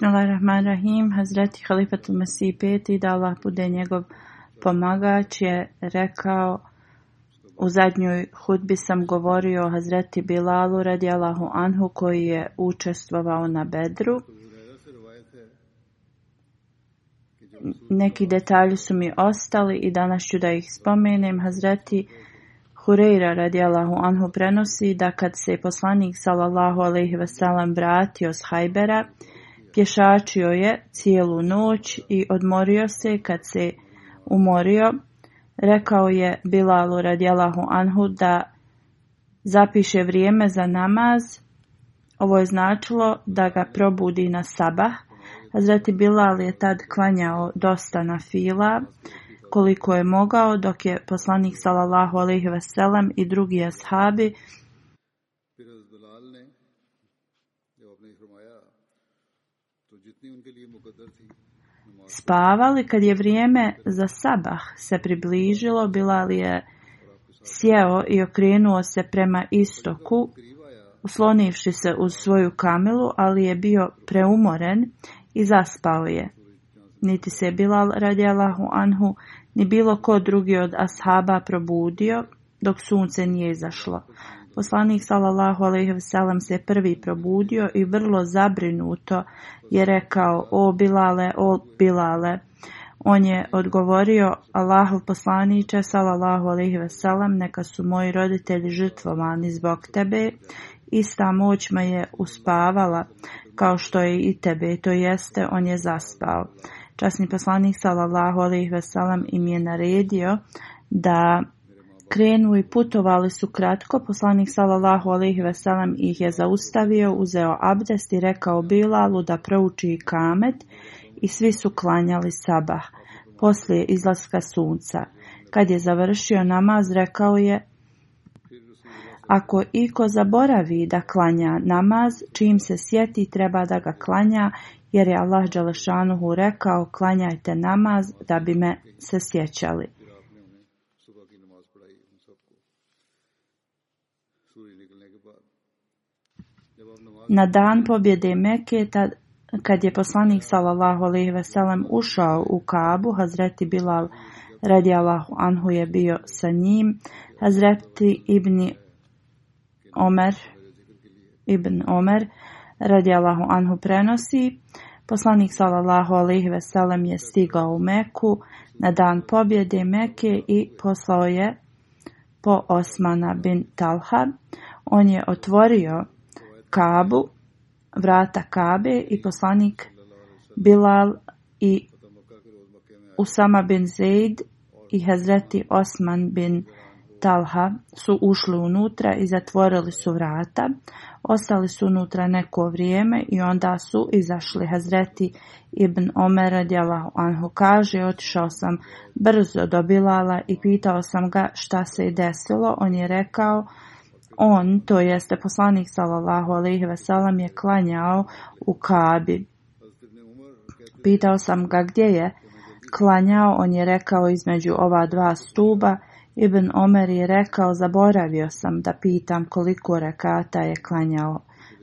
Bismillahirrahmanirrahim, Hazreti Halifatul Mesih peti, da Allah bude njegov pomagač, je rekao u zadnjoj hudbi sam govorio o Hazreti Bilalu radi Allahu Anhu koji je učestvovao na Bedru. Neki detalji su mi ostali i danas ću da ih spomenem. Hazreti Hureyra radijalahu anhu prenosi da kad se poslanik sallallahu alaihi wasallam vratio s Hajbera, Pješačio je cijelu noć i odmorio se kad se umorio. Rekao je Bilalu radijalahu anhu da zapiše vrijeme za namaz. Ovo je značilo da ga probudi na sabah. Hazreti Bilal je tad klanjao dosta na fila koliko je mogao dok je poslanik sallallahu alejhi ve i drugi ashabi Spavali kad je vrijeme za sabah se približilo, Bilal je sjeo i okrenuo se prema istoku, uslonivši se uz svoju kamelu, ali je bio preumoren i zaspao je. Niti se Bilal radijalahu anhu, ni bilo ko drugi od ashaba probudio, dok sunce nije izašlo. Poslanik sallallahu alejhi ve sellem se prvi probudio i vrlo zabrinuto je rekao: "O Bilale, o Bilale." On je odgovorio: "Allahov poslanice sallallahu alejhi ve sellem, neka su moji roditelji žrtvovani zbog tebe." Ista moć me je uspavala kao što je i tebe, to jeste on je zaspao. Časni poslanik sallallahu alejhi ve im je naredio da Krenu i putovali su kratko, poslanik sallallahu alejhi veselam ih je zaustavio, uzeo abdest i rekao Bilalu da prouči kamet i svi su klanjali sabah poslije izlaska sunca. Kad je završio namaz, rekao je ako iko zaboravi da klanja namaz, čim se sjeti treba da ga klanja, jer je Allah Đalešanuhu rekao klanjajte namaz da bi me se sjećali. Na dan pobjede Mekke kad je poslanik sallallahu alejhi ve ušao u Kabu, Hazreti Bilal radijallahu anhu je bio sa njim. Hazreti ibn Omer ibn Omer radijallahu anhu prenosi Poslanik sallallahu alejhi ve je stigao u Meku na dan pobjede Meke i poslao je po Osmana bin Talha. On je otvorio Kabu, vrata Kabe i poslanik Bilal i Usama bin Zaid i Hazreti Osman bin Talha su ušli unutra i zatvorili su vrata. Ostali su unutra neko vrijeme i onda su izašli Hazreti Ibn Omer radijalahu anhu kaže otišao sam brzo do Bilala i pitao sam ga šta se je desilo. On je rekao on, to jeste poslanik sallallahu alaihi veselam, je klanjao u Kabi. Pitao sam ga gdje je klanjao, on je rekao između ova dva stuba. Ibn Omer je rekao, zaboravio sam da pitam koliko rekata je klanjao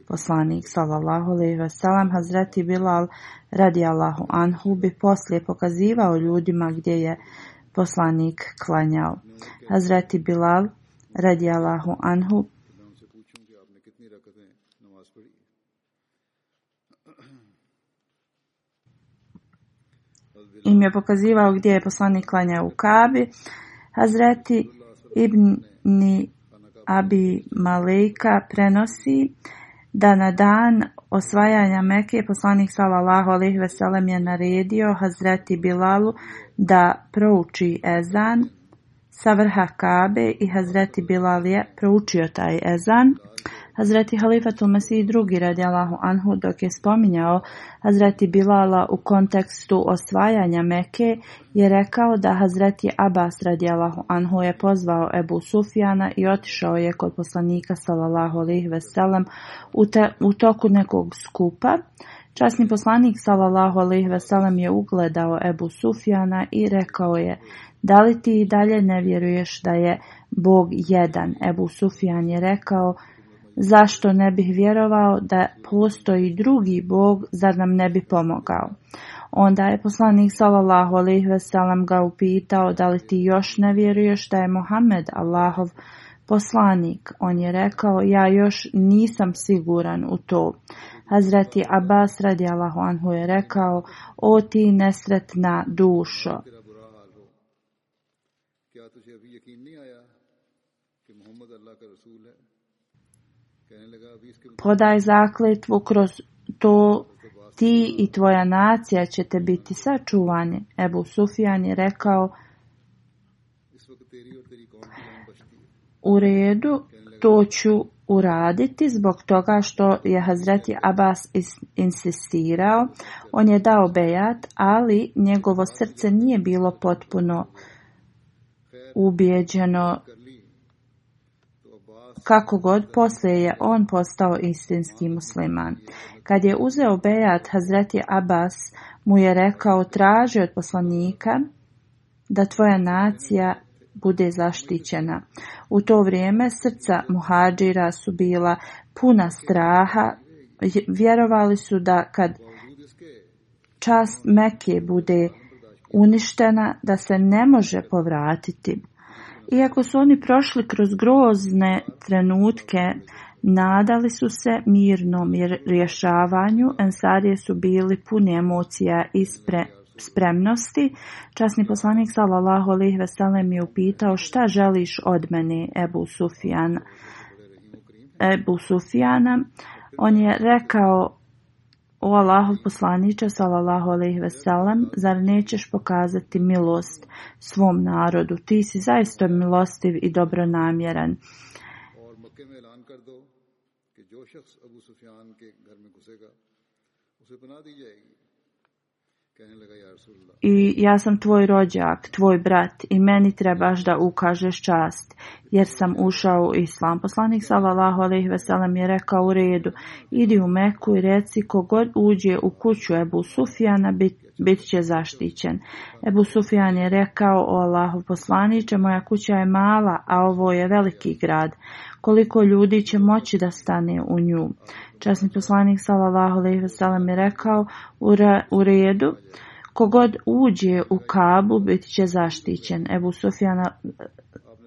poslanik sallallahu alejhi ve sellem Hazreti Bilal Allahu anhu bi poslije pokazivao ljudima gdje je poslanik klanjao. Hazreti Bilal Allahu anhu, im je pokazivao gdje je poslanik klanja u Kabi. Hazreti Ibn Abi Malejka prenosi da na dan osvajanja Meke poslanik sallallahu alejhi ve je naredio Hazreti Bilalu da prouči ezan sa vrha Kabe i Hazreti Bilal je proučio taj ezan. Hazreti Tumasi i drugi radi Allahu Anhu dok je spominjao Hazreti Bilala u kontekstu osvajanja Meke je rekao da Hazreti Abbas radi Allahu Anhu je pozvao Ebu Sufjana i otišao je kod poslanika sallallahu alaihi veselem u, te, u toku nekog skupa. Časni poslanik sallallahu alejhi ve je ugledao Ebu Sufjana i rekao je: da li ti i dalje ne vjeruješ da je Bog jedan? Ebu Sufijan je rekao, zašto ne bih vjerovao da postoji drugi Bog, zar nam ne bi pomogao? Onda je poslanik sallallahu ga upitao da li ti još ne vjeruješ da je Mohamed Allahov poslanik. On je rekao ja još nisam siguran u to. Hazreti Abbas radijallahu anhu je rekao o ti nesretna dušo, Podaj zakletvu kroz to ti i tvoja nacija ćete biti sačuvani. Ebu Sufjan je rekao u redu, to ću uraditi zbog toga što je Hazreti Abbas insistirao. On je dao bejat, ali njegovo srce nije bilo potpuno ubijeđeno kako god, poslije je on postao istinski musliman. Kad je uzeo bejat, Hazreti Abbas mu je rekao, traži od poslanika da tvoja nacija bude zaštićena. U to vrijeme srca muhađira su bila puna straha. Vjerovali su da kad čast Meke bude uništena da se ne može povratiti. Iako su oni prošli kroz grozne trenutke, nadali su se mirnom rješavanju, ensarije su bili puni emocija i spremnosti. Časni poslanik sallallahu alejhi ve sellem je upitao: "Šta želiš od mene, Ebu Sufjan?" Ebu Sufjana, on je rekao o Allahov poslaniče, salallahu alaihi veselam, zar nećeš pokazati milost svom narodu? Ti si zaista milostiv i dobronamjeran i ja sam tvoj rođak, tvoj brat i meni trebaš da ukažeš čast, jer sam ušao u islam. Poslanik sallallahu ve je rekao u redu, idi u Meku i reci kogod uđe u kuću Ebu Sufijana bit, će zaštićen. Ebu Sufijan je rekao o Allahu poslaniće, moja kuća je mala, a ovo je veliki grad koliko ljudi će moći da stane u nju. Časni poslanik sallallahu alejhi ve sellem je rekao u, redu Kogod uđe u Kabu, bit će zaštićen. Ebu Sufjan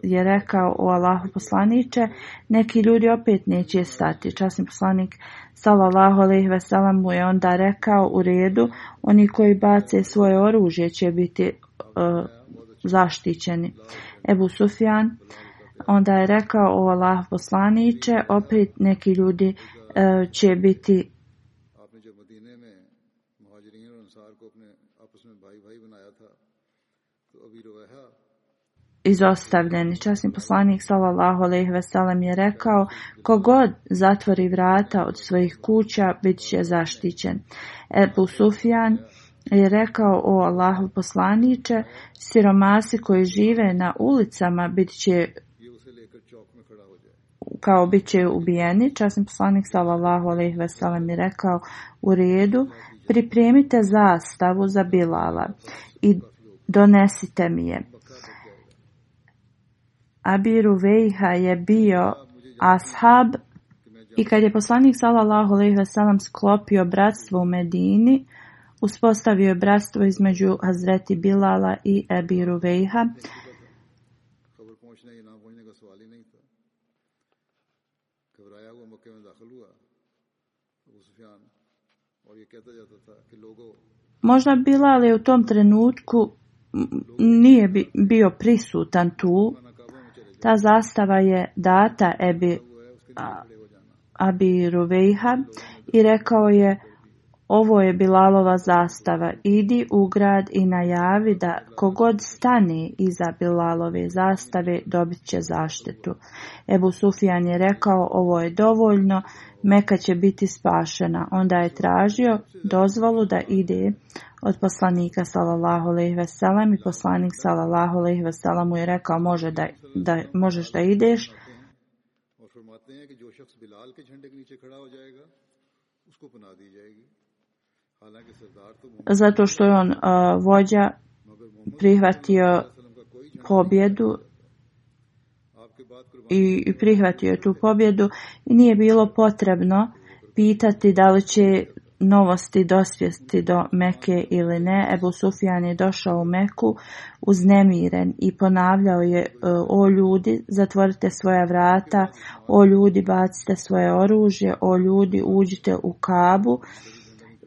je rekao o Allahu poslaniče, neki ljudi opet neće stati. Časni poslanik sallallahu alejhi ve sellem mu je onda rekao u redu, oni koji bace svoje oružje će biti e, zaštićeni. Ebu Sufjan Onda je rekao o Allah poslaniće, opet neki ljudi e, će biti izostavljeni. Časni poslanik sallallahu alejhi ve je rekao: "Kogod zatvori vrata od svojih kuća, bit će zaštićen." Ebu Sufjan je rekao o Allahu poslaniće, siromasi koji žive na ulicama bit će kao bit će ubijeni, časni poslanik sallallahu alejhi ve je rekao u redu, pripremite zastavu za Bilala i donesite mi je. Abiru Vejha je bio ashab i kad je poslanik sallallahu alejhi ve sellem sklopio bratstvo u Medini, uspostavio je bratstvo između Hazreti Bilala i Abiru Vejha Možda bila, ali u tom trenutku nije bio prisutan tu. Ta zastava je data Ebi Abi i rekao je ovo je Bilalova zastava, idi u grad i najavi da kogod stani iza Bilalove zastave dobit će zaštitu. Ebu Sufjan je rekao ovo je dovoljno, Meka će biti spašena. Onda je tražio dozvolu da ide od poslanika sallallahu alejhi ve i poslanik sallallahu alejhi ve mu je rekao može da, da možeš da ideš zato što je on uh, vođa prihvatio pobjedu i prihvatio je tu pobjedu i nije bilo potrebno pitati da li će novosti dosvijesti do Meke ili ne. Ebu Sufjan je došao u Meku uznemiren i ponavljao je uh, o ljudi zatvorite svoja vrata, o ljudi bacite svoje oružje, o ljudi uđite u kabu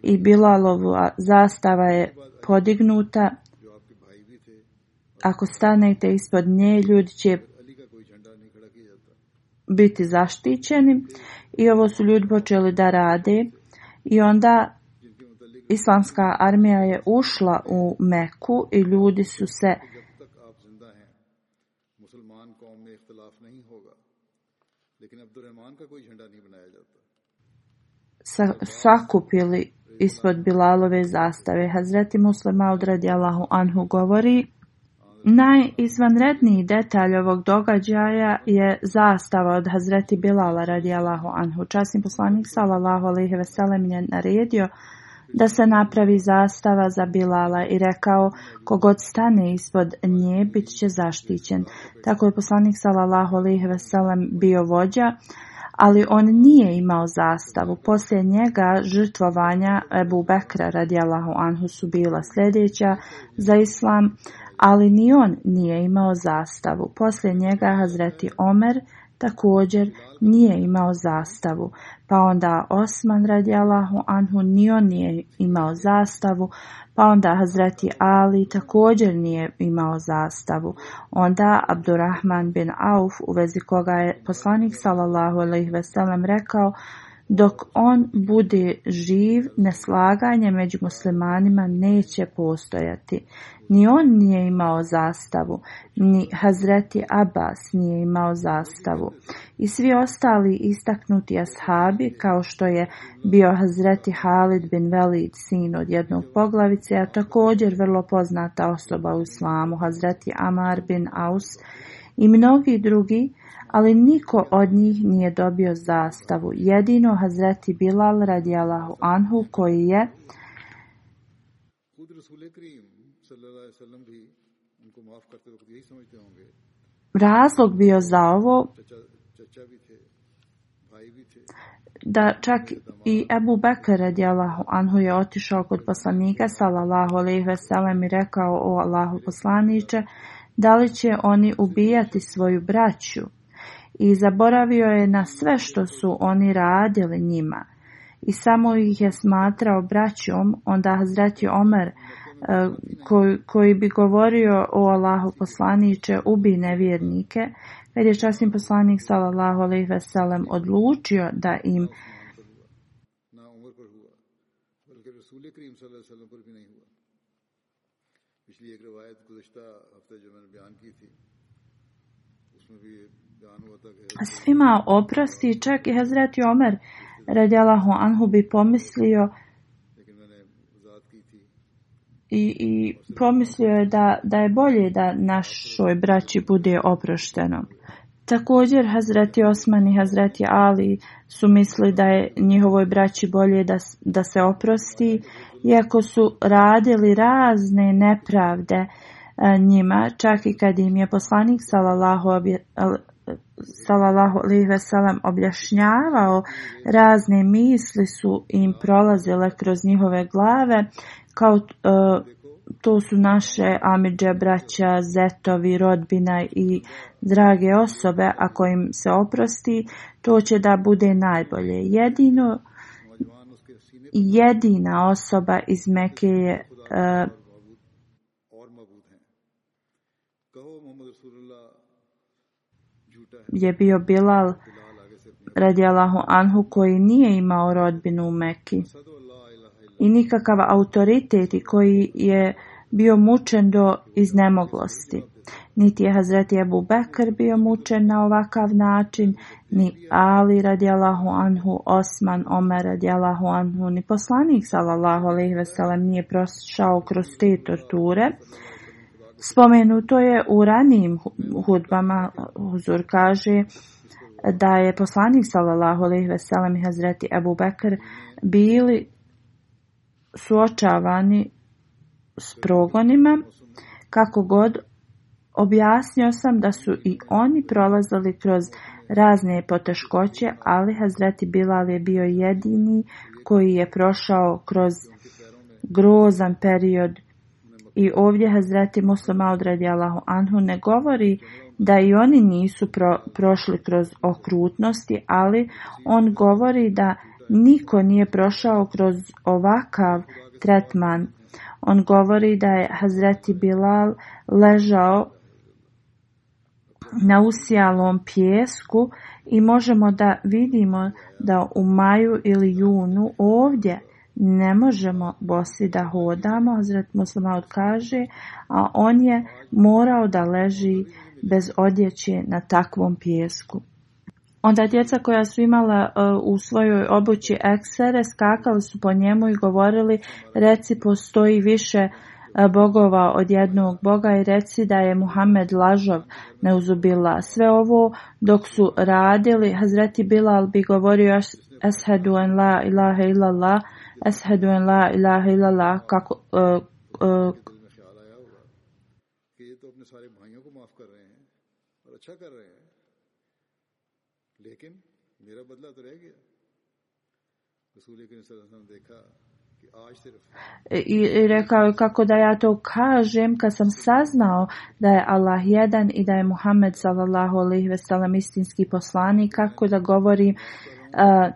i Bilalova zastava je podignuta. Ako stanete ispod nje, ljudi će biti zaštićeni i ovo su ljudi počeli da rade i onda islamska armija je ušla u Meku i ljudi su se sakupili ispod Bilalove zastave. Hazreti Muslima od Allahu Anhu govori Najizvanredniji detalj ovog događaja je zastava od Hazreti Bilala radi Allahu Anhu. Časni poslanik sallallahu alaihi veselem je naredio da se napravi zastava za Bilala i rekao kogod stane ispod nje bit će zaštićen. Tako je poslanik sallallahu alaihi veselem bio vođa ali on nije imao zastavu. Poslije njega žrtvovanja Ebu Bekra radijalahu anhu su bila sljedeća za islam, ali ni on nije imao zastavu. Poslije njega Hazreti Omer također nije imao zastavu. Pa onda Osman radijalahu anhu ni on nije imao zastavu, pa onda Hazreti Ali također nije imao zastavu. Onda Abdurrahman bin Auf u vezi koga je poslanik sallallahu alejhi ve rekao dok on bude živ, neslaganje među muslimanima neće postojati. Ni on nije imao zastavu, ni Hazreti Abbas nije imao zastavu. I svi ostali istaknuti ashabi, kao što je bio Hazreti Halid bin Velid, sin od jednog poglavice, a također vrlo poznata osoba u islamu, Hazreti Amar bin Aus i mnogi drugi, ali niko od njih nije dobio zastavu. Jedino Hazreti Bilal radijalahu anhu koji je razlog bio za ovo da čak i Ebu Bekr radijalahu anhu je otišao kod poslanika sallallahu alejhi ve i rekao o Allahu poslaniće da li će oni ubijati svoju braću i zaboravio je na sve što su oni radili njima i samo ih je smatrao braćom, onda Hazreti Omer e, koji, koji bi govorio o Allahu poslaniće ubi nevjernike, kad je časni poslanik sallallahu alejhi ve odlučio da im svima oprosti, čak i Hazreti Omer radijalahu anhu bi pomislio i, pomislio je da, da je bolje da našoj braći bude oprošteno. Također Hazreti Osman i Hazreti Ali su misli da je njihovoj braći bolje da, da se oprosti, iako su radili razne nepravde e, njima, čak i kad im je poslanik sallallahu alejhi alihi sellem objašnjavao, razne misli su im prolazile kroz njihove glave, kao e, to su naše amidže, braća, zetovi, rodbina i drage osobe, ako im se oprosti, to će da bude najbolje. Jedino, jedina osoba iz Meke je e, je bio Bilal radijalahu anhu koji nije imao rodbinu u Meki i nikakav autoritet i koji je bio mučen do iznemoglosti. Niti je Hazreti Abu Bekr bio mučen na ovakav način, ni Ali radijalahu anhu, Osman Omer radijalahu anhu, ni poslanik sallallahu alaihi veselem nije prošao kroz te torture. Spomenuto je u ranijim hudbama, Huzur kaže da je poslanik sallallahu alejhi ve sellem i Hazreti Abu Bekr bili suočavani s progonima kako god objasnio sam da su i oni prolazili kroz razne poteškoće, ali Hazreti Bilal je bio jedini koji je prošao kroz grozan period i ovdje Hazreti Muslim Maud Allahu anhu ne govori da i oni nisu prošli kroz okrutnosti, ali on govori da niko nije prošao kroz ovakav tretman. On govori da je Hazreti Bilal ležao na usijalom pjesku i možemo da vidimo da u maju ili junu ovdje ne možemo bosi da hodamo, Hazret muslima odkaže a on je morao da leži bez odjeće na takvom pjesku. Onda djeca koja su imala e, u svojoj obući eksere skakali su po njemu i govorili reci postoji više e, bogova od jednog boga i reci da je Muhammed lažov neuzubila. Sve ovo dok su radili, Hazreti Bilal bi govorio Ashadu en la ilaha illallah Ashadu en la ilaha illallah kako, I rekao je kako da ja to kažem kad sam saznao da je Allah jedan i da je Muhammed sallallahu alaihi veselam istinski poslanik kako da govorim uh,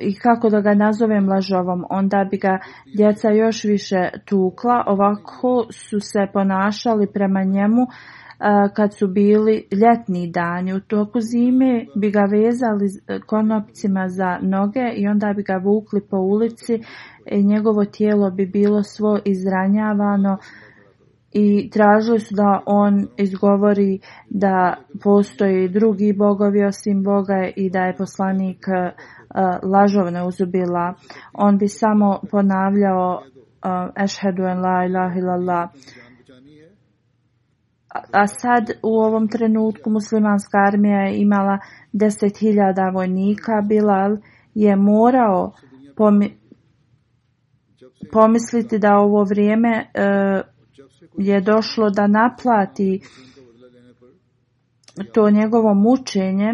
i kako da ga nazovem lažovom, onda bi ga djeca još više tukla. Ovako su se ponašali prema njemu e, kad su bili ljetni dani. U toku zime bi ga vezali e, konopcima za noge i onda bi ga vukli po ulici i njegovo tijelo bi bilo svo izranjavano i tražili su da on izgovori da postoji drugi bogovi osim Boga i da je poslanik e, lažovne uzubila. On bi samo ponavljao e, Ešhedu en la ilaha ilallah. A sad u ovom trenutku muslimanska armija je imala hiljada vojnika. Bilal je morao pomisliti da ovo vrijeme e, je došlo da naplati to njegovo mučenje.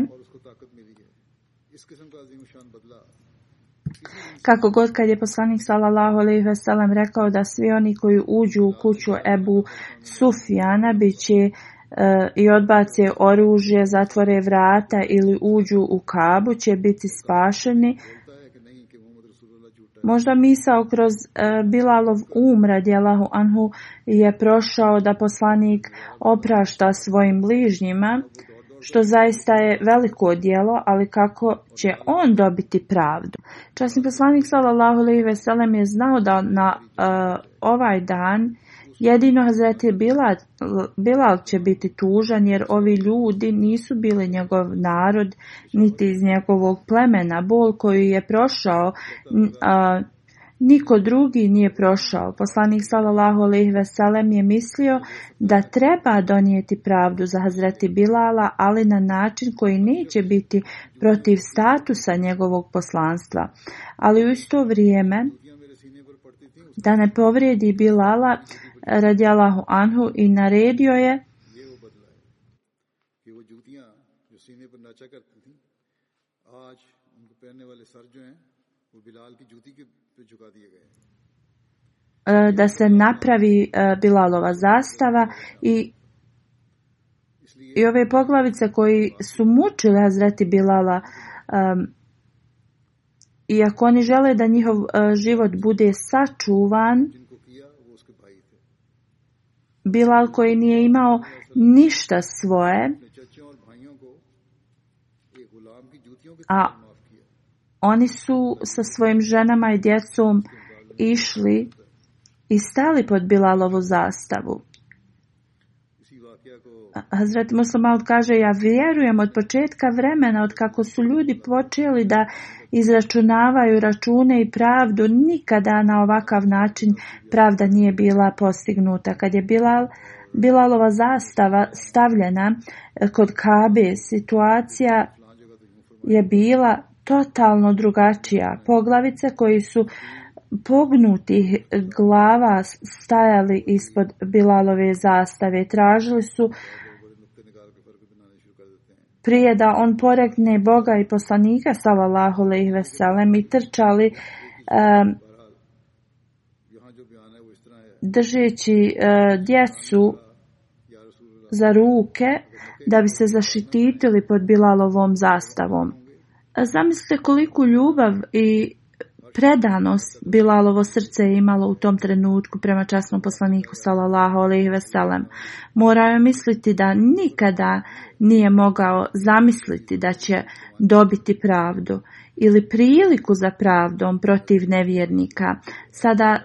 Kako god kad je poslanik sallallahu alejhi ve sellem rekao da svi oni koji uđu u kuću Ebu Sufjana biće e, i odbace oružje, zatvore vrata ili uđu u Kabu će biti spašeni, Možda misao kroz e, Bilalov um radijalahu anhu je prošao da poslanik oprašta svojim bližnjima, što zaista je veliko djelo, ali kako će on dobiti pravdu. Časni poslanik sallallahu je znao da na e, ovaj dan Jedino Hazreti Bilal će biti tužan jer ovi ljudi nisu bili njegov narod niti iz njegovog plemena. Bol koju je prošao a, niko drugi nije prošao. Poslanik sallallahu alejhi je mislio da treba donijeti pravdu za Hazreti Bilala, ali na način koji neće biti protiv statusa njegovog poslanstva. Ali u isto vrijeme da ne povrijedi Bilala radijalahu anhu i naredio je eh, da se napravi eh, Bilalova zastava i i ove poglavice koji su mučili Hazreti Bilala i iako oni žele da njihov eh, život bude sačuvan Bilal koji nije imao ništa svoje, a oni su sa svojim ženama i djecom išli i stali pod Bilalovu zastavu. Hazret kaže, ja vjerujem od početka vremena, od kako su ljudi počeli da izračunavaju račune i pravdu, nikada na ovakav način pravda nije bila postignuta. Kad je bila Bilalova zastava stavljena e, kod Kabe, situacija je bila totalno drugačija. Poglavice koji su pognutih glava stajali ispod Bilalove zastave. Tražili su prije da on poregne Boga i poslanika sallallahu alejhi Veselem i trčali držeći e, djecu za ruke da bi se zaštitili pod Bilalovom zastavom. Zamislite koliku ljubav i predanost Bilalovo srce je imalo u tom trenutku prema časnom poslaniku sallallahu alejhi ve Morao je misliti da nikada nije mogao zamisliti da će dobiti pravdu ili priliku za pravdom protiv nevjernika. Sada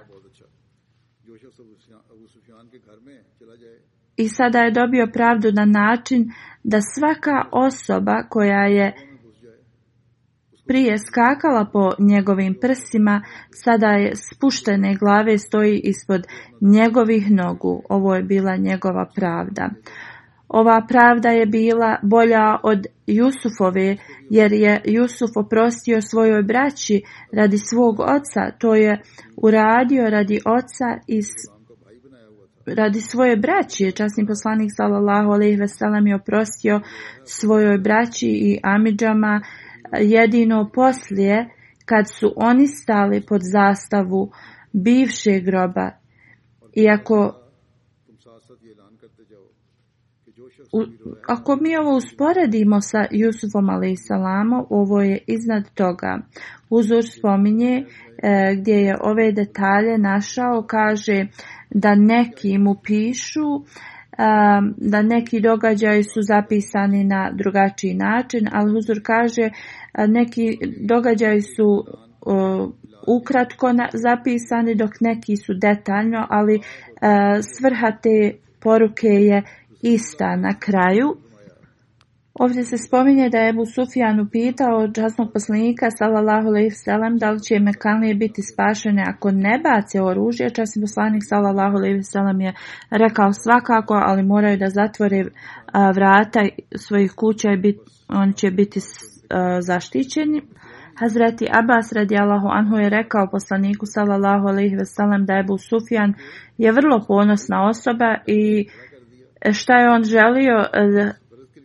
i sada je dobio pravdu na način da svaka osoba koja je prije skakala po njegovim prsima, sada je spuštene glave stoji ispod njegovih nogu. Ovo je bila njegova pravda. Ova pravda je bila bolja od Jusufove, jer je Jusuf oprostio svojoj braći radi svog oca, to je uradio radi oca i radi svoje braće. Časni poslanik sallallahu alejhi je oprostio svojoj braći i amidžama jedino poslije kad su oni stali pod zastavu bivšeg groba. Iako ako mi ovo usporedimo sa Jusufom a.s. ovo je iznad toga. Uzor spominje e, gdje je ove detalje našao, kaže da neki mu pišu da neki događaji su zapisani na drugačiji način, ali Huzur kaže e, neki događaji su e, ukratko zapisani dok neki su detaljno, ali e, svrha te poruke je ista na kraju Ovdje se spominje da je Ebu Sufjan upitao časnog poslanika sallallahu alejhi ve da li će Mekanlije biti spašene ako ne bace oružje. Časni poslanik sallallahu alejhi je rekao svakako, ali moraju da zatvore vrata svojih kuća i bit, oni će biti zaštićeni. Hazreti Abbas radijallahu anhu je rekao poslaniku sallallahu alejhi ve da je Ebu Sufjan je vrlo ponosna osoba i šta je on želio e,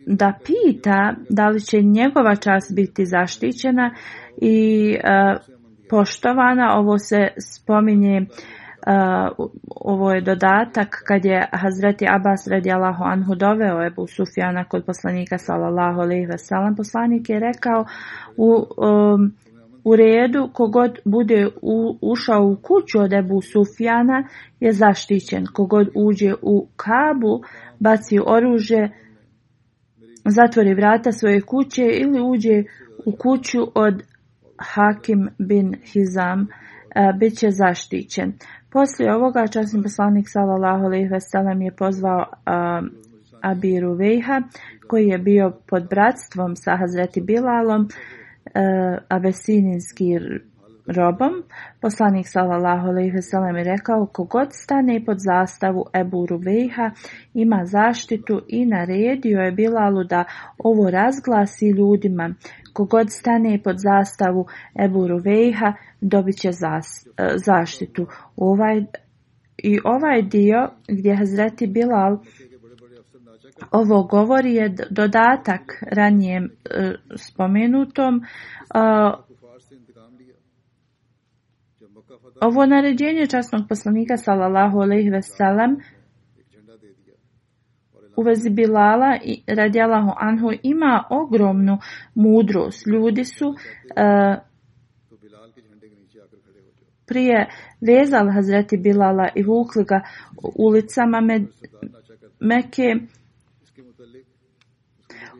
da pita da li će njegova čast biti zaštićena i e, poštovana. Ovo se spominje e, ovo je dodatak kad je Hazreti Abbas radijalahu anhu doveo Ebu Sufjana kod poslanika sallallahu alaihi Poslanik je rekao u, e, u redu kogod bude ušao u kuću od Ebu Sufjana je zaštićen. Kogod uđe u kabu, baci oružje, zatvori vrata svoje kuće ili uđe u kuću od Hakim bin Hizam, e, bit će zaštićen. Poslije ovoga časni poslanik sallallahu alejhi ve je pozvao e, Abiru Veha, koji je bio pod bratstvom sa Hazreti Bilalom, e, avesininski vesininski robom, poslanik sallallahu alejhi ve rekao kogod stane pod zastavu Ebu Ruvejha ima zaštitu i naredio je Bilalu da ovo razglasi ljudima. Kogod stane pod zastavu Ebu Ruvejha dobit će e, zaštitu. Ovaj, I ovaj dio gdje Hazreti Bilal ovo govori je dodatak ranijem e, spomenutom e, ovo naređenje časnog poslanika sallallahu alejhi ve sellem u vezi Bilala i radijalahu anhu ima ogromnu mudrost. Ljudi su e, prije vezali Hazreti Bilala i vukli ga ulicama Mekke.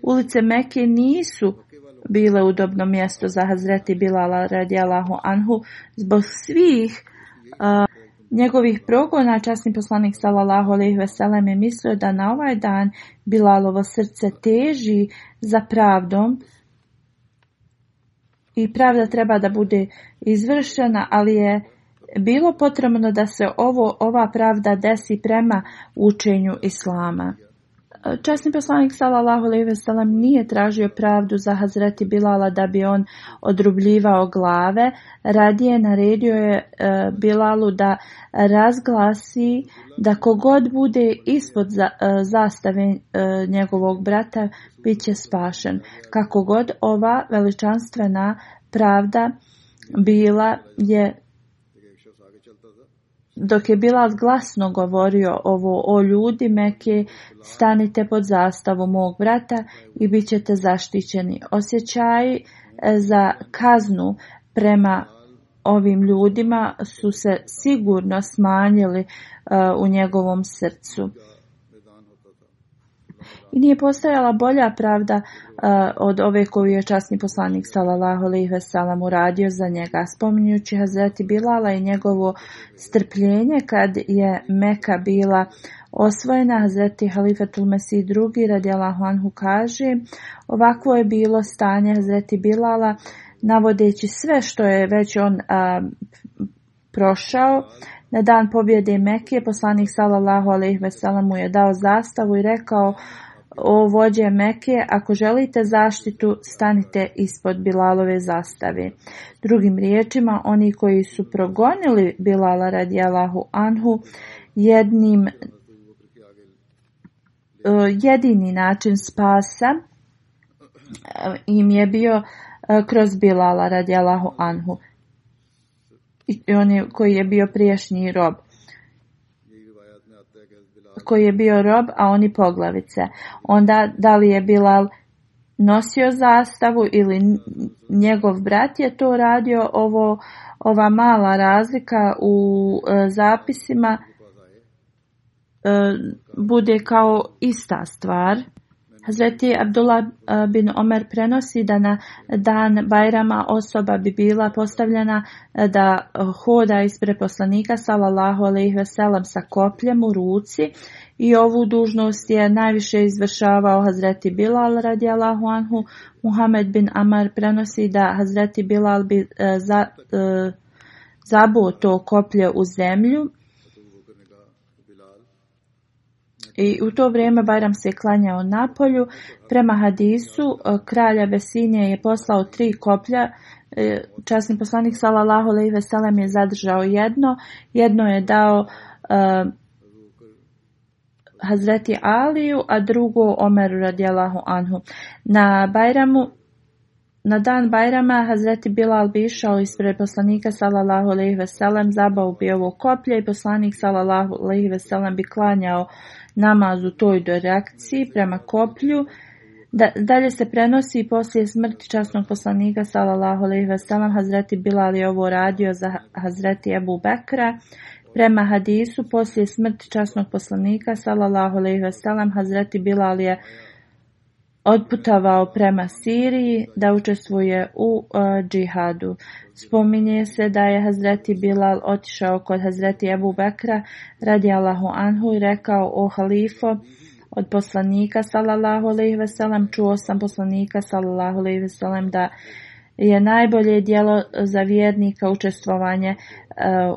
Ulice Meke nisu bile udobno mjesto za Hazreti Bilala Allahu anhu zbog svih njegovih progona časni poslanik sallallahu alejhi ve sellem je mislio da na ovaj dan Bilalovo srce teži za pravdom i pravda treba da bude izvršena, ali je bilo potrebno da se ovo ova pravda desi prema učenju islama. E, časni poslanik sallallahu alejhi ve sellem nije tražio pravdu za Hazreti Bilala da bi on odrubljivao glave, radije naredio je e, Bilalu da razglasi da kogod bude ispod e, zastave njegovog brata biće će spašen. Kako god ova veličanstvena pravda bila je dok je bila glasno govorio ovo, o ljudi Meke, stanite pod zastavu mog brata i bit ćete zaštićeni. Osjećaj e, za kaznu prema ovim ljudima su se sigurno smanjili e, u njegovom srcu. I nije postojala bolja pravda uh, od ove koju je časni poslanik sallallahu alejhi ve uradio za njega spominjući Hazreti Bilala i njegovo strpljenje kad je Meka bila osvojena Hazreti Halifetul Mesih drugi radi Anhu kaže ovakvo je bilo stanje Hazreti Bilala navodeći sve što je već on uh, prošao na dan pobjede Mekije poslanik sallallahu alejhi ve mu je dao zastavu i rekao o vođe Mekije, ako želite zaštitu, stanite ispod Bilalove zastave. Drugim riječima, oni koji su progonili Bilala radijalahu anhu, jednim e, jedini način spasa e, im je bio e, kroz Bilala radijalahu anhu i oni koji je bio prijašnji rob koji je bio rob, a oni poglavice. Onda da li je Bilal nosio zastavu ili njegov brat je to radio, ovo, ova mala razlika u e, zapisima e, bude kao ista stvar. Hazreti Abdullah eh, bin Omer prenosi da na dan Bajrama osoba bi bila postavljena eh, da hoda ispred poslanika sallallahu alejhi ve sellem sa kopljem u ruci i ovu dužnost je najviše izvršavao Hazreti Bilal radijallahu anhu. Muhammed bin Amar prenosi da Hazreti Bilal bi eh, za, zabuo to koplje u zemlju i u to vrijeme Bajram se klanjao napolju. Prema hadisu e, kralja Besinje je poslao tri koplja e, časni poslanik sallallahu alejhi ve sellem je zadržao jedno, jedno je dao uh, Hazreti Aliju, a drugo Omeru radijallahu anhu. Na Bajramu na dan Bajrama Hazreti Bilal bi išao ispred poslanika sallallahu alejhi ve sellem, zabao bi ovo koplje i poslanik sallallahu alejhi ve sellem bi klanjao namaz u toj reakciji prema koplju, da, dalje se prenosi i poslije smrti časnog poslanika sallallahu alejhi ve sellem Hazreti Bilal je ovo radio za Hazreti Abu Bekra. Prema hadisu poslije smrti časnog poslanika sallallahu alejhi ve sellem Hazreti Bilal je odputavao prema Siriji da učestvuje u uh, džihadu. Spominje se da je Hazreti Bilal otišao kod Hazreti Ebu Bekra radi Allahu Anhu i rekao o halifo od poslanika sallallahu alaihi veselam. čuo sam poslanika sallallahu alaihi veselam da je najbolje djelo za vjernika učestvovanje e,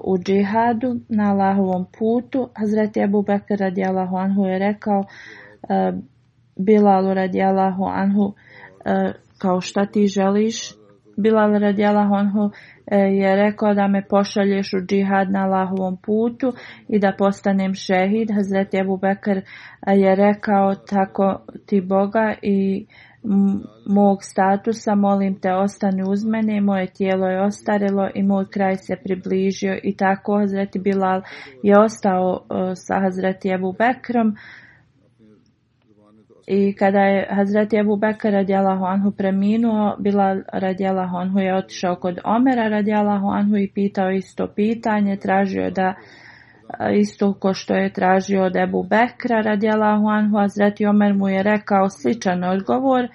u džihadu na Allahovom putu. Hazreti Abu radi Allahu anhu je rekao uh, Bilalu Allahu anhu e, kao šta ti želiš Bilal radijalahu Honhu eh, je rekao da me pošalješ u džihad na Allahovom putu i da postanem šehid. Hazreti Ebu Bekr eh, je rekao tako ti Boga i mog statusa, molim te ostani uz mene, moje tijelo je ostarilo i moj kraj se približio i tako Hazreti Bilal je ostao eh, sa Hazreti Ebu Bekrom i kada je Hazret Ebu Bekr radijala Juanhu preminuo, bila radijala Honhu je otišao kod Omera radijala Juanhu i pitao isto pitanje, tražio da eh, isto ko što je tražio od Ebu Bekra radijala Juanhu Hazreti Omer mu je rekao sličan odgovor,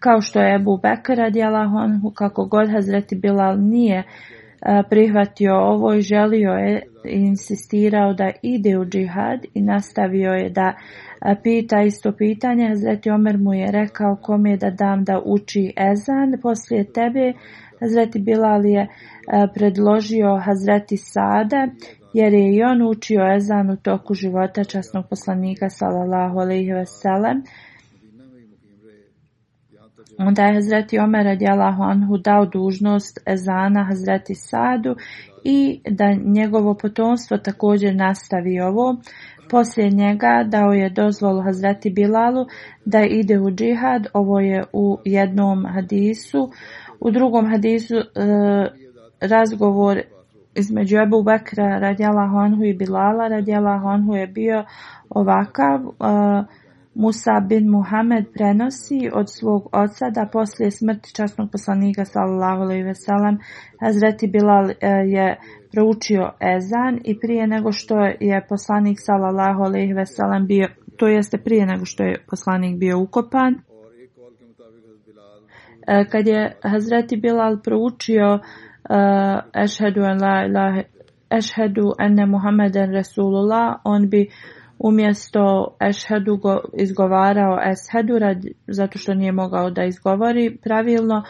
kao što je Abu Bekr radijala Honhu, kako god Hazreti Bilal nije eh, prihvatio ovo i želio je insistirao da ide u džihad i nastavio je da pita isto pitanje. Hazreti Omer mu je rekao kom je da dam da uči ezan. Poslije tebe Hazreti Bilal je e, predložio Hazreti Sade, jer je i on učio ezan u toku života časnog poslanika sallallahu alaihi veselem. Onda je Hazreti Omer radijalahu anhu dao dužnost ezana Hazreti Sadu i da njegovo potomstvo također nastavi ovo. Poslije njega dao je dozvolu Hazreti Bilalu da ide u džihad, ovo je u jednom hadisu. U drugom hadisu e, razgovor između Ebu Bekra Radjela Honhu i Bilala Radjela Honhu je bio ovakav. E, Musa bin Muhammed prenosi od svog oca da poslije smrti časnog poslanika sallallahu alejhi ve sellem Hazreti Bilal e, je proučio ezan i prije nego što je poslanik sallallahu alejhi ve bio to jeste prije nego što je poslanik bio ukopan e, kad je Hazreti Bilal proučio e, ešhedu en la ilaha ešhedu Muhammeden Resulullah, on bi umjesto ešhedu izgovarao eshedu zato što nije mogao da izgovori pravilno.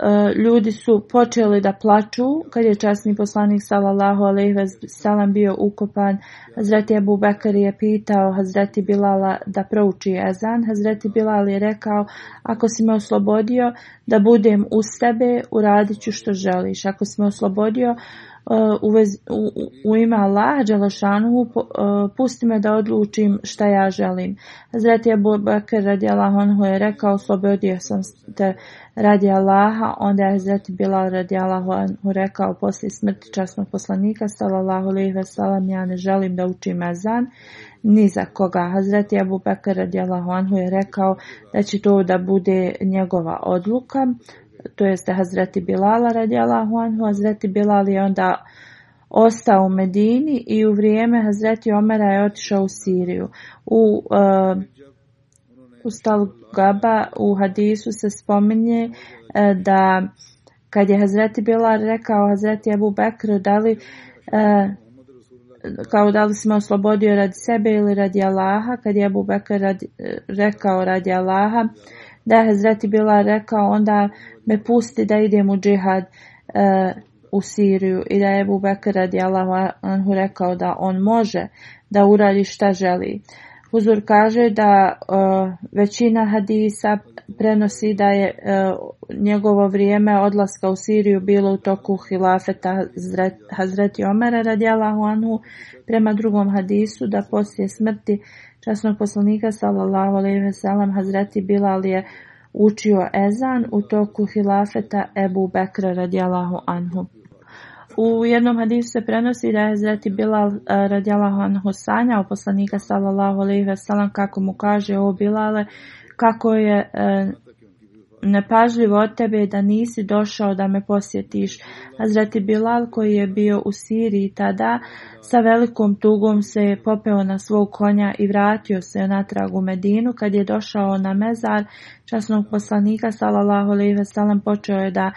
E, ljudi su počeli da plaču kad je časni poslanik sallallahu alejhi salam bio ukopan. Hazreti Abu Bekar je pitao Hazreti Bilala da prouči ezan. Hazreti Bilal je rekao ako si me oslobodio da budem u tebe uradit ću što želiš. Ako si me oslobodio u, u, u ime Allaha Đalašanuhu e, pusti me da odlučim šta ja želim. Zret Abu Bakr radi je rekao Slobodio sam te radi Allaha, onda je zreti Bilal radi Allahonhu rekao poslije smrti časnog poslanika sallallahu alaihi salam ja ne želim da učim ezan ni za koga. Hazreti Abu Bakr radi Allahu je rekao da će to da bude njegova odluka to jeste Hazreti Bilala radijalahu anhu. Hazreti Bilal je onda ostao u Medini i u vrijeme Hazreti Omera je otišao u Siriju. U uh, u Gaba u hadisu se spominje e, da kad je Hazreti Bilal rekao Hazreti Abu Bekru da li e, kao da li smo oslobodio radi sebe ili radi Allaha kad je Abu Bekr rekao radi Allaha da je Hazreti Bila rekao onda me pusti da idem u džihad e, u Siriju i da je Ebu Bekr radijalahu anhu rekao da on može da uradi šta želi. Huzur kaže da e, većina hadisa prenosi da je e, njegovo vrijeme odlaska u Siriju bilo u toku hilafeta Hazreti Omera radijalahu anhu prema drugom hadisu da poslije smrti časnog poslanika sallallahu alejhi ve sellem Hazreti Bilal je učio ezan u toku hilafeta Ebu Bekra radijallahu anhu. U jednom hadisu se prenosi da je Hazreti Bilal e, radijallahu anhu sanjao poslanika sallallahu alejhi ve sellem kako mu kaže o Bilale kako je e, nepažljivo od tebe da nisi došao da me posjetiš. Hazreti Bilal koji je bio u Siriji tada sa velikom tugom se je popeo na svog konja i vratio se natrag u Medinu. Kad je došao na mezar časnog poslanika sallallahu alejhi ve počeo je da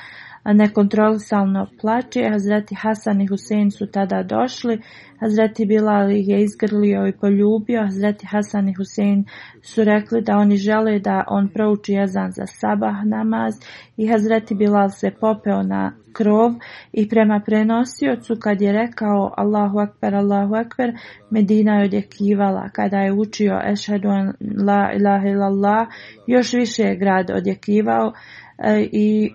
nekontrolisalno plače. Hazreti Hasan i Husein su tada došli. Hazreti Bilal ih je izgrlio i poljubio. Hazreti Hasan i Husein su rekli da oni žele da on prouči jezan za sabah namaz i Hazreti Bilal se popeo na krov i prema prenosiocu kad je rekao Allahu akbar, Allahu akbar, Medina je odjekivala. Kada je učio Ešhedu la ilaha još više je grad odjekivao e, i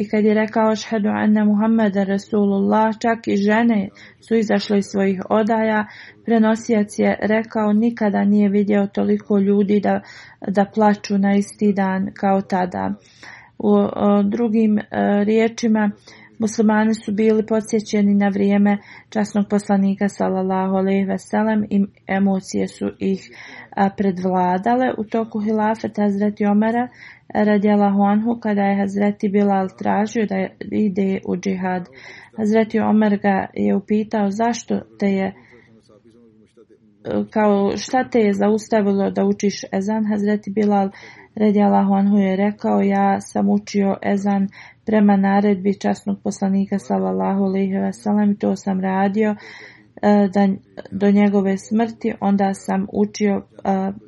i kad je rekao šhedu anna Muhammeda Rasulullah, čak i žene su izašle iz svojih odaja, prenosijac je rekao nikada nije vidio toliko ljudi da, da plaću na isti dan kao tada. U drugim e, riječima, Muslimani su bili podsjećeni na vrijeme časnog poslanika sallallahu alejhi ve sellem i emocije su ih predvladale u toku hilafeta Hazreti Omera radijallahu anhu kada je Hazreti Bilal tražio da ide u džihad. Hazreti Omer ga je upitao zašto te je kao šta te je zaustavilo da učiš ezan Hazreti Bilal radijallahu je rekao ja sam učio ezan prema naredbi časnog poslanika sallallahu alejhi ve to sam radio e, da, do njegove smrti, onda sam učio e,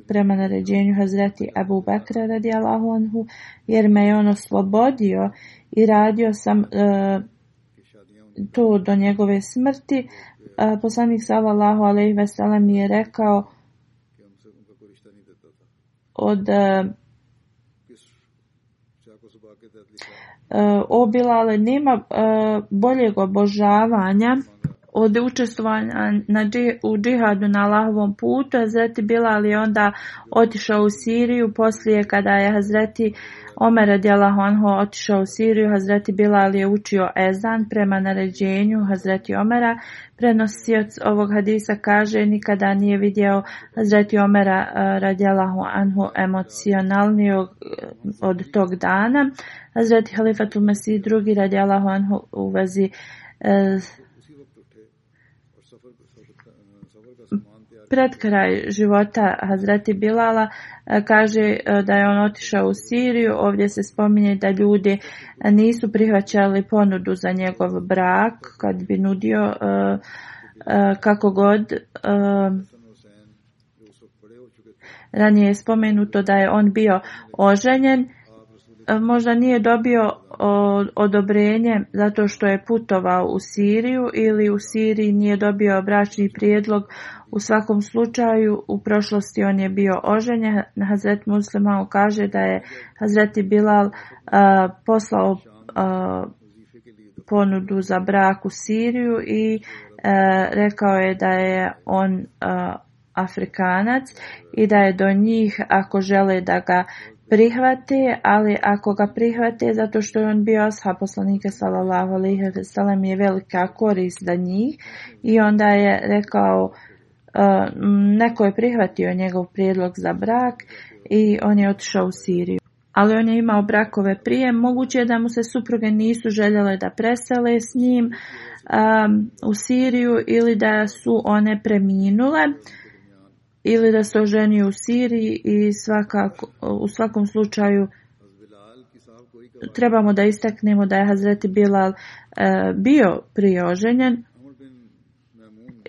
prema naređenju Hazreti Abu Bakra radijallahu anhu, jer me je on oslobodio i radio sam e, to do njegove smrti. poslanik sallallahu alejhi ve sellem je rekao od E, Obilale nema e, boljeg obožavanja od učestvovanja na u džihadu na Allahovom putu. Hazreti Bilal je onda otišao u Siriju poslije kada je Hazreti Omer radijalahu anhu otišao u Siriju. Hazreti Bilal je učio ezan prema naređenju Hazreti Omera. Prenosioc ovog hadisa kaže nikada nije vidio Hazreti Omera eh, radijalahu anhu emocionalnijog eh, od tog dana. Hazreti Halifatul Masih drugi radijalahu anhu u vezi eh, pred kraj života Hazreti Bilala e, kaže e, da je on otišao u Siriju. Ovdje se spominje da ljudi nisu prihvaćali ponudu za njegov brak kad bi nudio e, kako god. Ranije je spomenuto da je on bio oženjen. Možda nije dobio odobrenje zato što je putovao u Siriju ili u Siriji nije dobio bračni prijedlog u svakom slučaju u prošlosti on je bio oženjen. Hazret Muslimao kaže da je Hazreti Bilal uh, poslao ponudu za brak u Siriju i rekao je da je on Afrikanac i da je do njih ako žele da ga prihvati, ali ako ga prihvate zato što je on bio ashab poslanika sallallahu je velika korist za njih i onda je rekao Neko je prihvatio njegov prijedlog za brak i on je otišao u Siriju. Ali on je imao brakove prije. Moguće je da mu se supruge nisu željele da presele s njim u Siriju ili da su one preminule ili da se oženio u Siriji i svakako, u svakom slučaju trebamo da istaknemo da je Hazreti Bilal e, bio oženjen.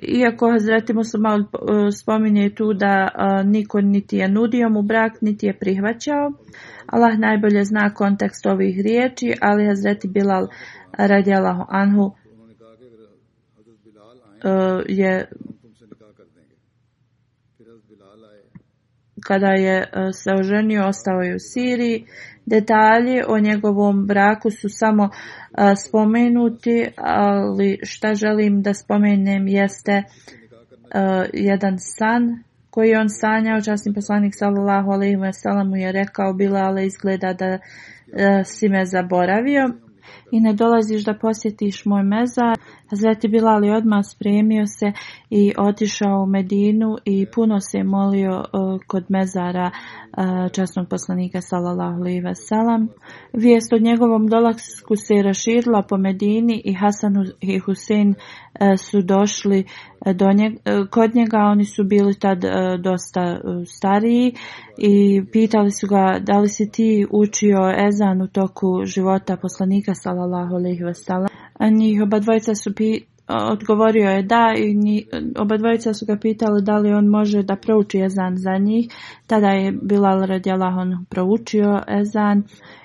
Iako Hazreti malo e, spominje tu da e, niko niti je nudio mu brak, niti je prihvaćao. Allah najbolje zna kontekst ovih riječi, ali Hazreti Bilal radi Allahu Anhu e, je kada je se oženio, ostao je u Siriji Detalji o njegovom braku su samo spomenuti, ali šta želim da spomenem jeste jedan san koji je on sanjao. Časni poslanik sallallahu alaihi mu je rekao ali izgleda da si me zaboravio i ne dolaziš da posjetiš moj mezar Hazreti pa Bilal je odmah spremio se i otišao u Medinu i puno se je molio e, kod mezara e, časnog poslanika sallallahu alejhi ve sellem. Vijest o njegovom dolasku se je raširila po Medini i Hasan i Husein e, su došli do kod njega, oni su bili tad dosta stariji i pitali su ga da li si ti učio ezan u toku života poslanika sallallahu alejhi ve a njih oba dvojica su pi, odgovorio je da i njih... oba dvojica su ga pitali da li on može da prouči ezan za njih. Tada je Bilal Radjalahon proučio ezan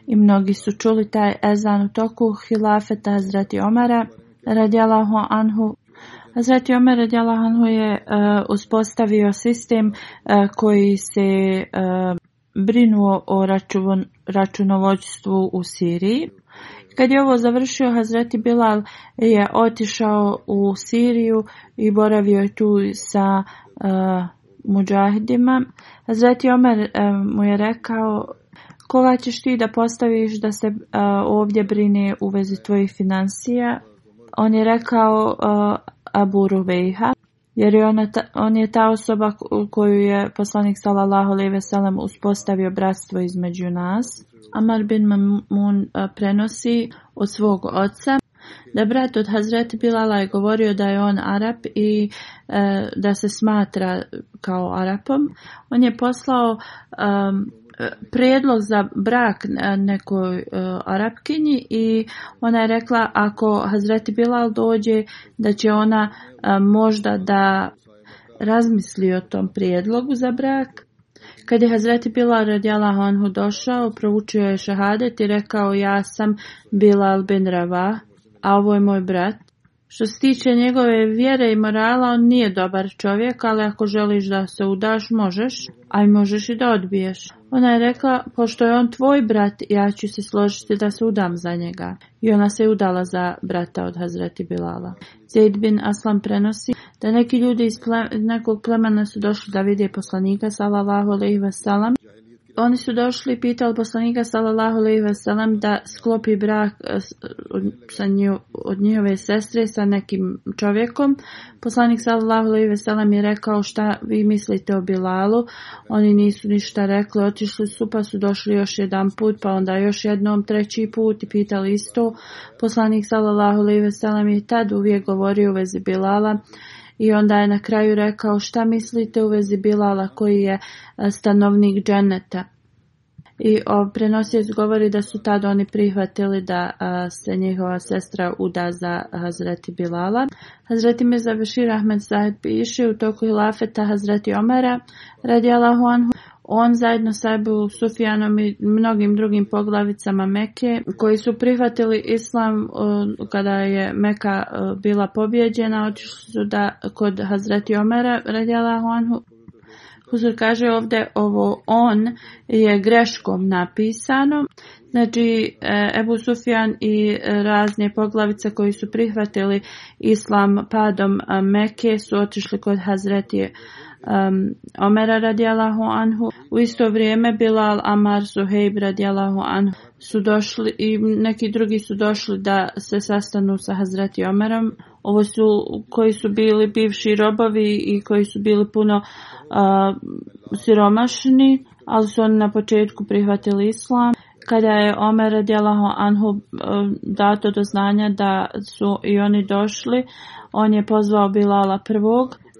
i mnogi su čuli taj ezan u toku hilafeta Hazreti Omara Radjalahon Anhu je e, uspostavio sistem e, koji se e, brinuo o računovodstvu u Siriji. Kad je ovo završio, Hazreti Bilal je otišao u Siriju i boravio je tu sa uh, e, muđahidima. Hazreti Omer e, mu je rekao koga ćeš ti da postaviš da se e, ovdje brine u vezi tvojih financija? On je rekao Abu Rubejha jer je ta, on je ta osoba koju je poslanik s.a.v. ve uspostavio bratstvo između nas. Amar bin Mamun prenosi od svog oca da brat od Hazreti Bilala je govorio da je on Arab i e, da se smatra kao Arapom. On je poslao prijedlog za brak e, nekoj e, Arapkinji i ona je rekla ako Hazreti Bilal dođe da će ona e, možda da razmisli o tom prijedlogu za brak. Kad je Hazreti Bilal radijalahu anhu došao, proučio je šahadet i rekao ja sam Bilal bin Rava, a ovo je moj brat. Što se tiče njegove vjere i morala, on nije dobar čovjek, ali ako želiš da se udaš, možeš, a i možeš i da odbiješ. Ona je rekla, pošto je on tvoj brat, ja ću se složiti da se udam za njega. I ona se udala za brata od Hazreti Bilala. Zaid bin Aslam prenosi, da neki ljudi iz nekog plemena su došli da vide poslanika sallallahu alejhi ve sellem. Oni su došli i pitali poslanika sallallahu alejhi ve sellem da sklopi brak e, sa od njihove sestre sa nekim čovjekom. Poslanik sallallahu alejhi ve sellem je rekao šta vi mislite o Bilalu? Oni nisu ništa rekli, otišli su pa su došli još jedan put, pa onda još jednom treći put i pitali isto. Poslanik sallallahu alejhi ve sellem je tad uvijek govorio u vezi Bilala i onda je na kraju rekao šta mislite u vezi Bilala koji je e, stanovnik dženeta. I prenosio govori da su tad oni prihvatili da e, se njihova sestra uda za Hazreti Bilala. Hazreti Mirza Bešir Ahmed piše u toku hilafeta Hazreti Omara radi Allahu Anhu on zajedno sa Ebu Sufijanom i mnogim drugim poglavicama Meke koji su prihvatili islam kada je Meka bila pobjeđena otišli su da kod Hazreti Omera radjala Honhu. Huzur kaže ovdje ovo on je greškom napisano. Znači e, Ebu Sufjan i razne poglavice koji su prihvatili islam padom Meke su otišli kod Hazreti um, Omera radijalahu anhu. U isto vrijeme Bilal, Amar, Zuhayb radijalahu anhu su došli i neki drugi su došli da se sastanu sa Hazreti Omerom. Ovo su koji su bili bivši robovi i koji su bili puno siromašni, ali su oni na početku prihvatili islam. Kada je Omer radijalahu anhu dato do znanja da su i oni došli, on je pozvao Bilala prvog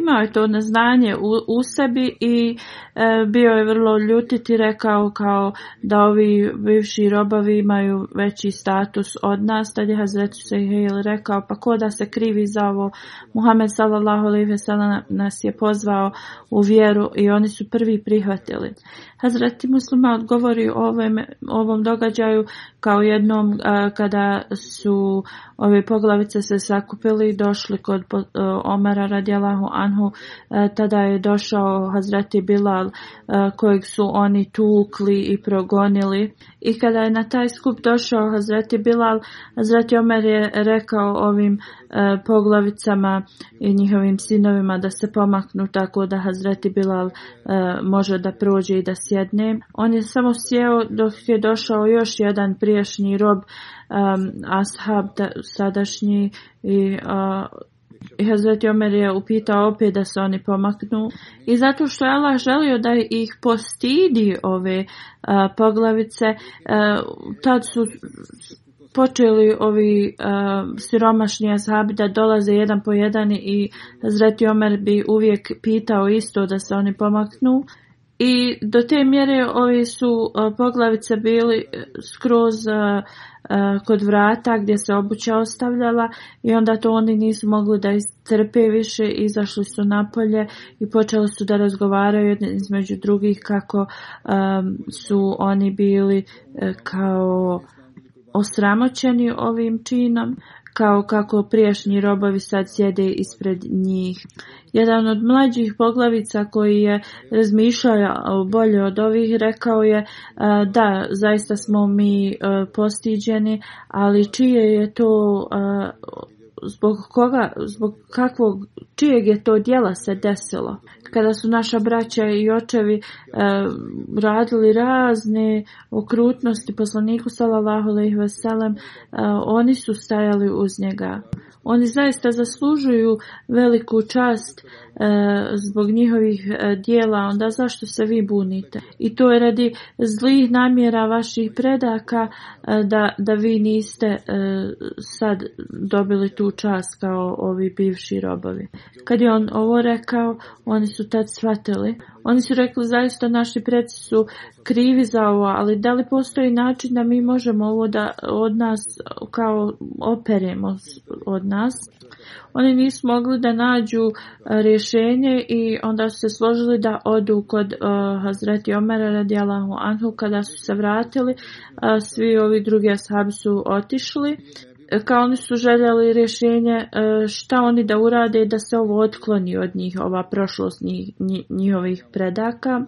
Imao je to neznanje u, u sebi i e, bio je vrlo ljutiti rekao kao da ovi bivši robovi imaju veći status od nas. Tad je Hazret rekao pa ko da se krivi za ovo. Muhammed sallallahu alaihi nas je pozvao u vjeru i oni su prvi prihvatili. Hazreti muslima odgovori o ovom događaju kao jednom eh, kada su ove poglavice se sakupili i došli kod eh, Omara radijalahu Anhu. Eh, tada je došao Hazreti Bilal kojeg su oni tukli i progonili. I kada je na taj skup došao Hazreti Bilal, Hazreti Omer je rekao ovim poglavicama i njihovim sinovima da se pomaknu tako da Hazreti Bilal može da prođe i da se sjedne. On je samo sjeo dok je došao još jedan priješnji rob, um, ashab sadašnji i uh, Hazreti Omer je upitao opet da se oni pomaknu. I zato što je Allah želio da ih postidi ove poglavice, e, tad su počeli ovi siromašni ashabi da dolaze jedan po jedan i Hazreti Omer bi uvijek pitao isto da se oni pomaknu. I do te mjere ovi su e, poglavice bili e, skroz e, kod vrata gdje se obuća ostavljala i onda to oni nisu mogli da istrpe više, izašli su napolje i počeli su da razgovaraju jedni između drugih kako su oni bili kao osramoćeni ovim činom kao kako priješnji robovi sad sjede ispred njih. Jedan od mlađih poglavica koji je razmišljao bolje od ovih rekao je da zaista smo mi e, postiđeni, ali čije je to e, zbog koga, zbog kakvog, čijeg je to djela se desilo. Kada su naša braća i očevi e, radili razne okrutnosti poslaniku sallallahu alejhi ve e, oni su stajali uz njega. Oni zaista zaslužuju veliku čast E, zbog njihovih e, dijela, onda zašto se vi bunite? I to je radi zlih namjera vaših predaka e, da, da vi niste sad dobili tu čast kao ovi bivši robovi. Kad je on ovo rekao, oni su tad shvatili. Oni su rekli zaista naši predsi su krivi za ovo, ali da li postoji način da mi možemo ovo da od nas kao operemo od nas? Oni nisu mogli da nađu rješenje iskušenje i onda su se složili da odu kod uh, Hazreti u radijalahu anhu. Kada su se vratili, uh, svi ovi drugi ashabi su otišli. Kao oni su željeli rješenje što uh, šta oni da urade da se ovo otkloni od njih, ova prošlost njihovih predaka.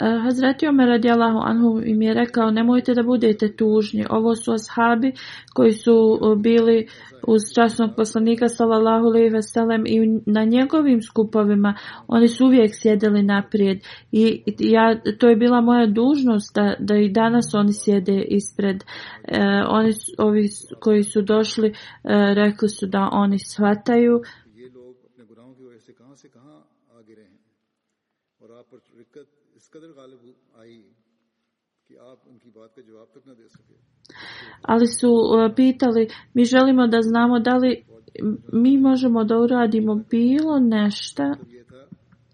E, Hazreti Omer radijalahu anhu im je rekao nemojte da budete tužni. Ovo su ashabi koji su e, bili uz časnog poslanika sallallahu alejhi ve sellem i na njegovim skupovima oni su uvijek sjedili naprijed i ja to je bila moja dužnost da, da i danas oni sjede ispred e, oni ovi koji su došli rekli su da oni shvataju ali su e, pitali, mi želimo da znamo da li mi možemo da uradimo bilo nešto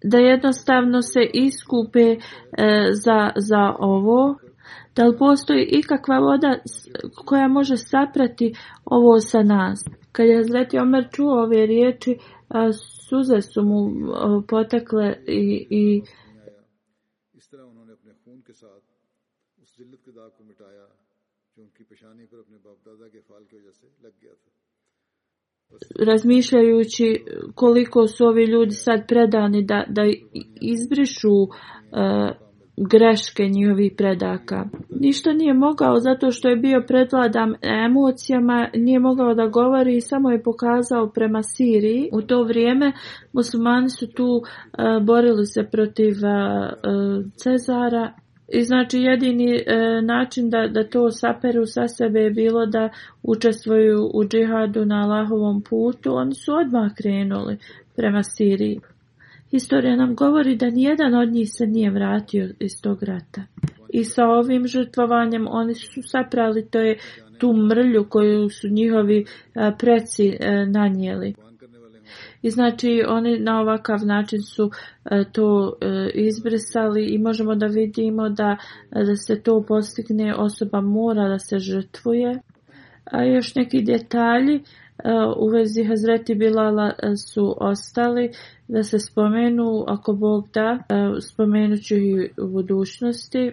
da jednostavno se iskupe e, za, za ovo. Da li postoji ikakva voda koja može saprati ovo sa nas? Kad je Zleti Omer čuo ove riječi, e, suze su mu potekle i, i razmišljajući koliko su ovi ljudi sad predani da, da izbrišu uh, greške njihovih predaka. Ništa nije mogao zato što je bio predladan emocijama, nije mogao da govori i samo je pokazao prema Siriji. U to vrijeme muslimani su tu uh, borili se protiv uh, uh, Cezara i znači jedini e, način da, da to saperu sa sebe je bilo da učestvuju u džihadu na Allahovom putu. Oni su odmah krenuli prema Siriji. Historija nam govori da nijedan od njih se nije vratio iz tog rata. I sa ovim žrtvovanjem oni su saprali to je tu mrlju koju su njihovi e, preci e, nanijeli. I znači oni na ovakav način su e, to e, izbrisali i možemo da vidimo da, da se to postigne osoba mora da se žrtvuje. A još neki detalji e, u vezi Hazreti Bilala su ostali da se spomenu, ako Bog da, spomenut ću i u budućnosti.